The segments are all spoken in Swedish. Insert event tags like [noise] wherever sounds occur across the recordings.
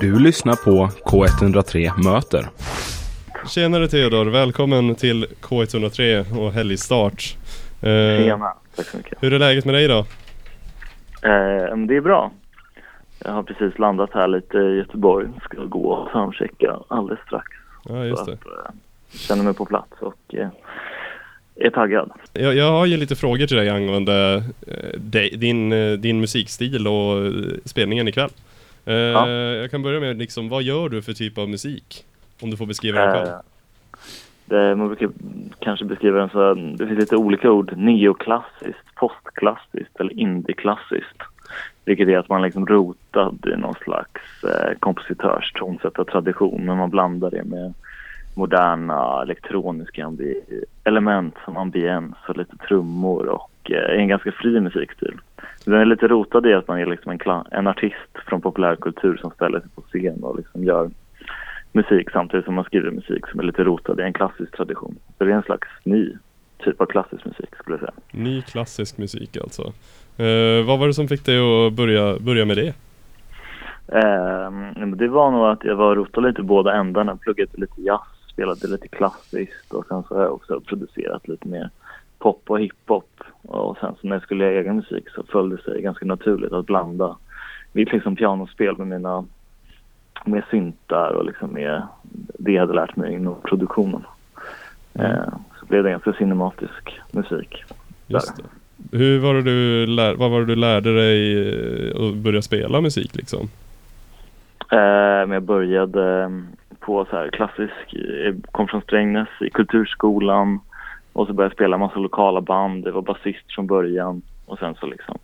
Du lyssnar på K103 Möter. Tjenare Theodor, välkommen till K103 och helgstart. Eh, Tjena, tack så mycket. Hur är läget med dig idag? Eh, det är bra. Jag har precis landat här lite i Göteborg. Ska gå och soundchecka alldeles strax. Ja, just det. Att, eh, känner mig på plats och eh, är taggad. Jag, jag har ju lite frågor till dig angående eh, din, eh, din musikstil och eh, spelningen ikväll. Eh, ja. Jag kan börja med liksom, vad gör du för typ av musik? Om du får beskriva den själv. Det, man brukar kanske beskriva den så det finns lite olika ord. Neoklassiskt, postklassiskt eller indieklassiskt. Vilket är att man liksom rotad i någon slags eh, kompositörs tonsättartradition men man blandar det med moderna elektroniska element som ambiens och lite trummor och eh, en ganska fri musikstil. Den är lite rotad i att man är liksom en, en artist från populärkultur som ställer sig på scen och liksom gör musik samtidigt som man skriver musik som är lite rotad i en klassisk tradition. Så det är en slags ny typ av klassisk musik skulle jag säga. Ny klassisk musik alltså. Eh, vad var det som fick dig att börja, börja med det? Eh, det var nog att jag var rotad lite i båda ändarna. Pluggade lite jazz, spelade lite klassiskt och sen så har jag också producerat lite mer pop och hiphop. Och sen så när jag skulle göra egen musik så föll det sig ganska naturligt att blanda mitt liksom pianospel med mina med syntar och liksom med det jag hade lärt mig inom produktionen. Mm. Eh, så blev det ganska cinematisk musik. Hur var det du lär, vad var det du lärde dig eh, att börja spela musik liksom? Eh, jag började på så här klassisk, kom från Strängnäs i kulturskolan och så började jag spela massa lokala band. Jag var basist från början och sen så liksom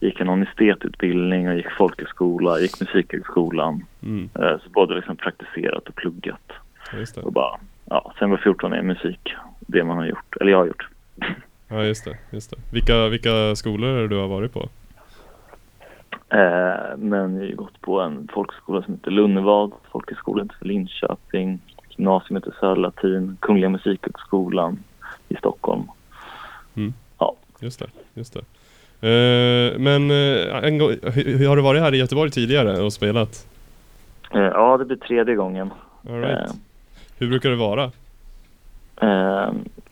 gick jag någon estetutbildning och gick folkhögskola, gick musikhögskolan. Mm. Eh, så både liksom praktiserat och pluggat. Just det. Och bara, ja, sen var 14 är musik det man har gjort, eller jag har gjort. [laughs] Ja just det, just det. Vilka, vilka skolor du har varit på? Eh, men jag har gått på en folkskola som heter Lunnevad, folkhögskolan för Linköping, gymnasium heter Söderlatin, Kungliga Musikhögskolan i. Mm. Ja. Just det, just det. Eh, men en gång, har du varit här i Göteborg tidigare och spelat? Eh, ja, det blir tredje gången. All right. Hur brukar det vara?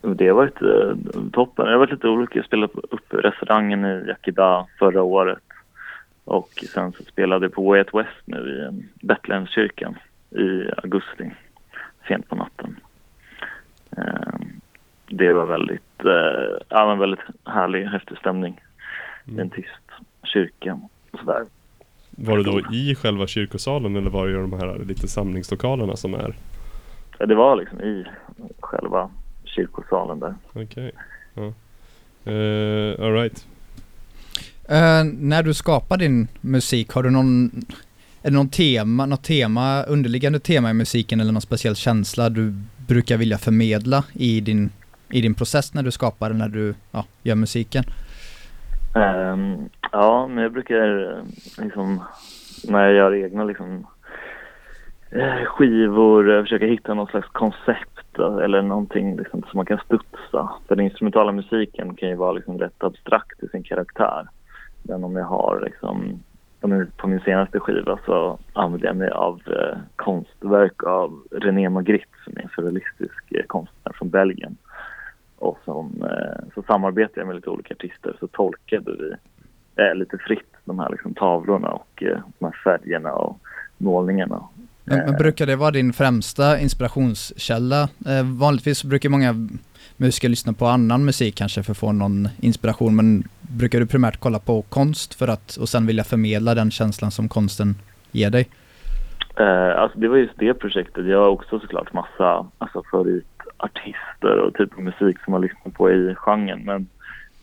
det har varit toppen. Jag har varit lite olika. Jag spelade upp restaurangen i Yakida förra året. Och sen så spelade jag på Way Out West nu i Betlehemskyrkan i augusti, sent på natten. Det var väldigt, ja, en väldigt härlig, häftig stämning mm. en tyst kyrka och sådär. Var det då i själva kyrkosalen eller var det de här lite samlingslokalerna som är? Ja, det var liksom i själva kyrkosalen där. Okej. Okay. Ja. Uh, all right. Uh, när du skapar din musik, har du någon, är det någon tema, något tema, underliggande tema i musiken eller någon speciell känsla du brukar vilja förmedla i din, i din process när du skapar, när du ja, gör musiken? Um, ja, men jag brukar eh, liksom när jag gör egna liksom eh, skivor eh, försöka hitta något slags koncept eller någonting liksom, som man kan studsa. För den instrumentala musiken kan ju vara liksom rätt abstrakt i sin karaktär. Men om jag har liksom på min senaste skiva så använder jag mig av eh, konstverk av René Magritte som är en surrealistisk eh, konstnär från Belgien som, eh, så samarbetade jag med lite olika artister så tolkade vi eh, lite fritt de här liksom, tavlorna och eh, de här färgerna och målningarna. Men, men, brukar det vara din främsta inspirationskälla? Eh, vanligtvis brukar många musiker lyssna på annan musik kanske för att få någon inspiration men brukar du primärt kolla på konst för att och sen vilja förmedla den känslan som konsten ger dig? Eh, alltså det var just det projektet. Jag har också såklart massa alltså förut artister och typ av musik som man lyssnar på i genren. Men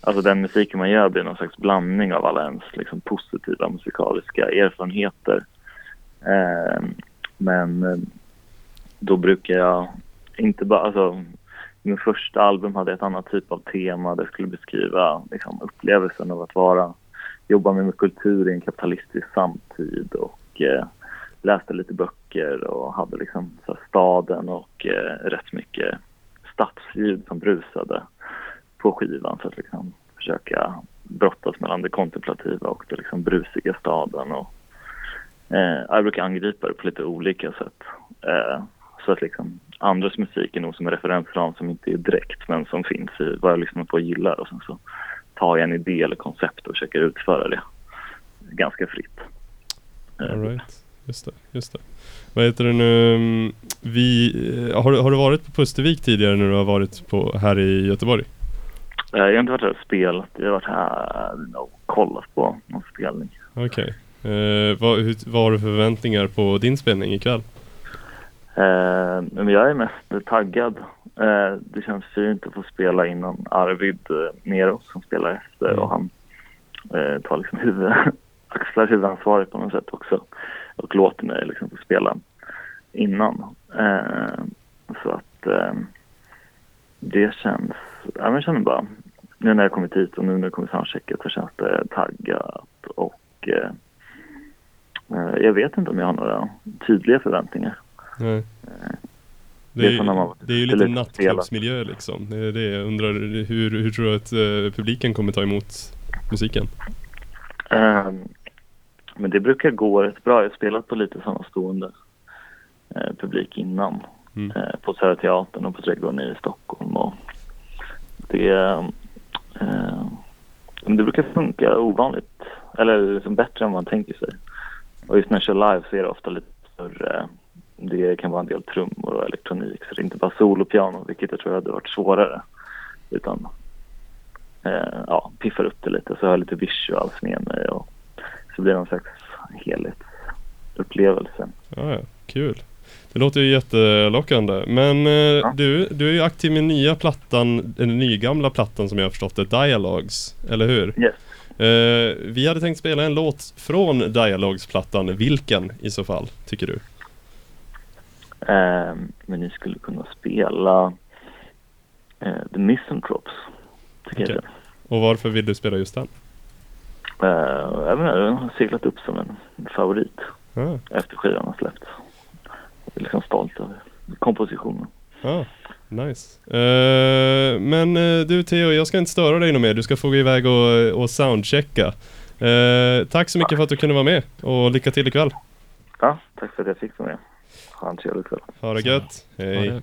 alltså den musiken man gör blir någon slags blandning av alla ens liksom, positiva musikaliska erfarenheter. Ehm, eh, men då brukar jag inte bara, alltså min första album hade ett annat typ av tema. Det skulle beskriva liksom, upplevelsen av att vara, jobba med kultur i en kapitalistisk samtid och eh, läste lite böcker och hade liksom så staden och eh, rätt mycket stadsljud som brusade på skivan för att liksom försöka brottas mellan det kontemplativa och det liksom brusiga staden. Och, Eh, jag brukar angripa det på lite olika sätt. Eh, så att liksom andras musik är nog som en referensram som inte är direkt men som finns i vad jag lyssnar på och gillar och sen så tar jag en idé eller koncept och försöker utföra det ganska fritt. Eh, All right. Just det, just det. Vad heter det nu? mm, Vi, eh, har, du- har du varit på Pustervik tidigare när du har varit på, här i Göteborg? eh, jag har inte varit här och spelat, jag har varit här och kollat på någon spelning. Okej. Eh, vad, hur, vad har du för förväntningar på din spelning ikväll? Eh, men jag är mest taggad. Eh, det känns fint att få spela innan Arvid eh, Nero som spelar efter Mm. och han eh, tar liksom [laughs] huvud, axlar huvudansvaret på något sätt också och låter mig liksom få spela innan. Eh, så att eh, det känns, ja, men jag känner bara, nu när jag kommit hit och nu när jag kommit soundchecket så känns det taggat och eh, eh, jag vet inte om jag har några tydliga förväntningar. Nej. det Det är man det är ju lite nattklubbsmiljö liksom. Det är det jag undrar. Hur, hur tror du att eh, publiken kommer ta emot musiken? Ehm, men det brukar gå rätt bra. Jag har spelat på lite sådana stående eh, publik innan. Mm. Eh, på Södra Teatern och på Trädgården i Stockholm. Och det, eh, men det brukar funka ovanligt. Eller liksom bättre än man tänker sig. Och just när jag kör live så är det ofta lite större. Det kan vara en del trummor och elektronik. Så det är inte bara solopiano, vilket jag tror hade varit svårare. Utan eh, ja, piffar upp det lite så har jag lite visuals med mig och så blir det någon slags helhetsupplevelse. Ja, ja, kul. Det låter ju jättelockande. Men eh, du, du är ju aktiv med nya plattan, den nygamla plattan som jag har förstått det, Dialogues, eller hur? Yes. Eh, vi hade tänkt spela en låt från Dialogues-plattan. Vilken i så fall, tycker du? Eh, men ni skulle kunna spela eh, The Misanthropes. Tycker Okej. jag. Och varför vill du spela just den? Eh, jag menar, den har seglat upp som en favorit Ah, efter skivan har släppts. Jag är liksom stolt över kompositionen. ah, nice. Eh, men eh, du Theo, jag ska inte störa dig något mer. Du ska få gå iväg och, och soundchecka. Eh, tack så mycket för att du kunde vara med och lycka till ikväll. Ja, tack för att jag fick vara med. Ha en trevlig kväll. Ha det gött. Hej.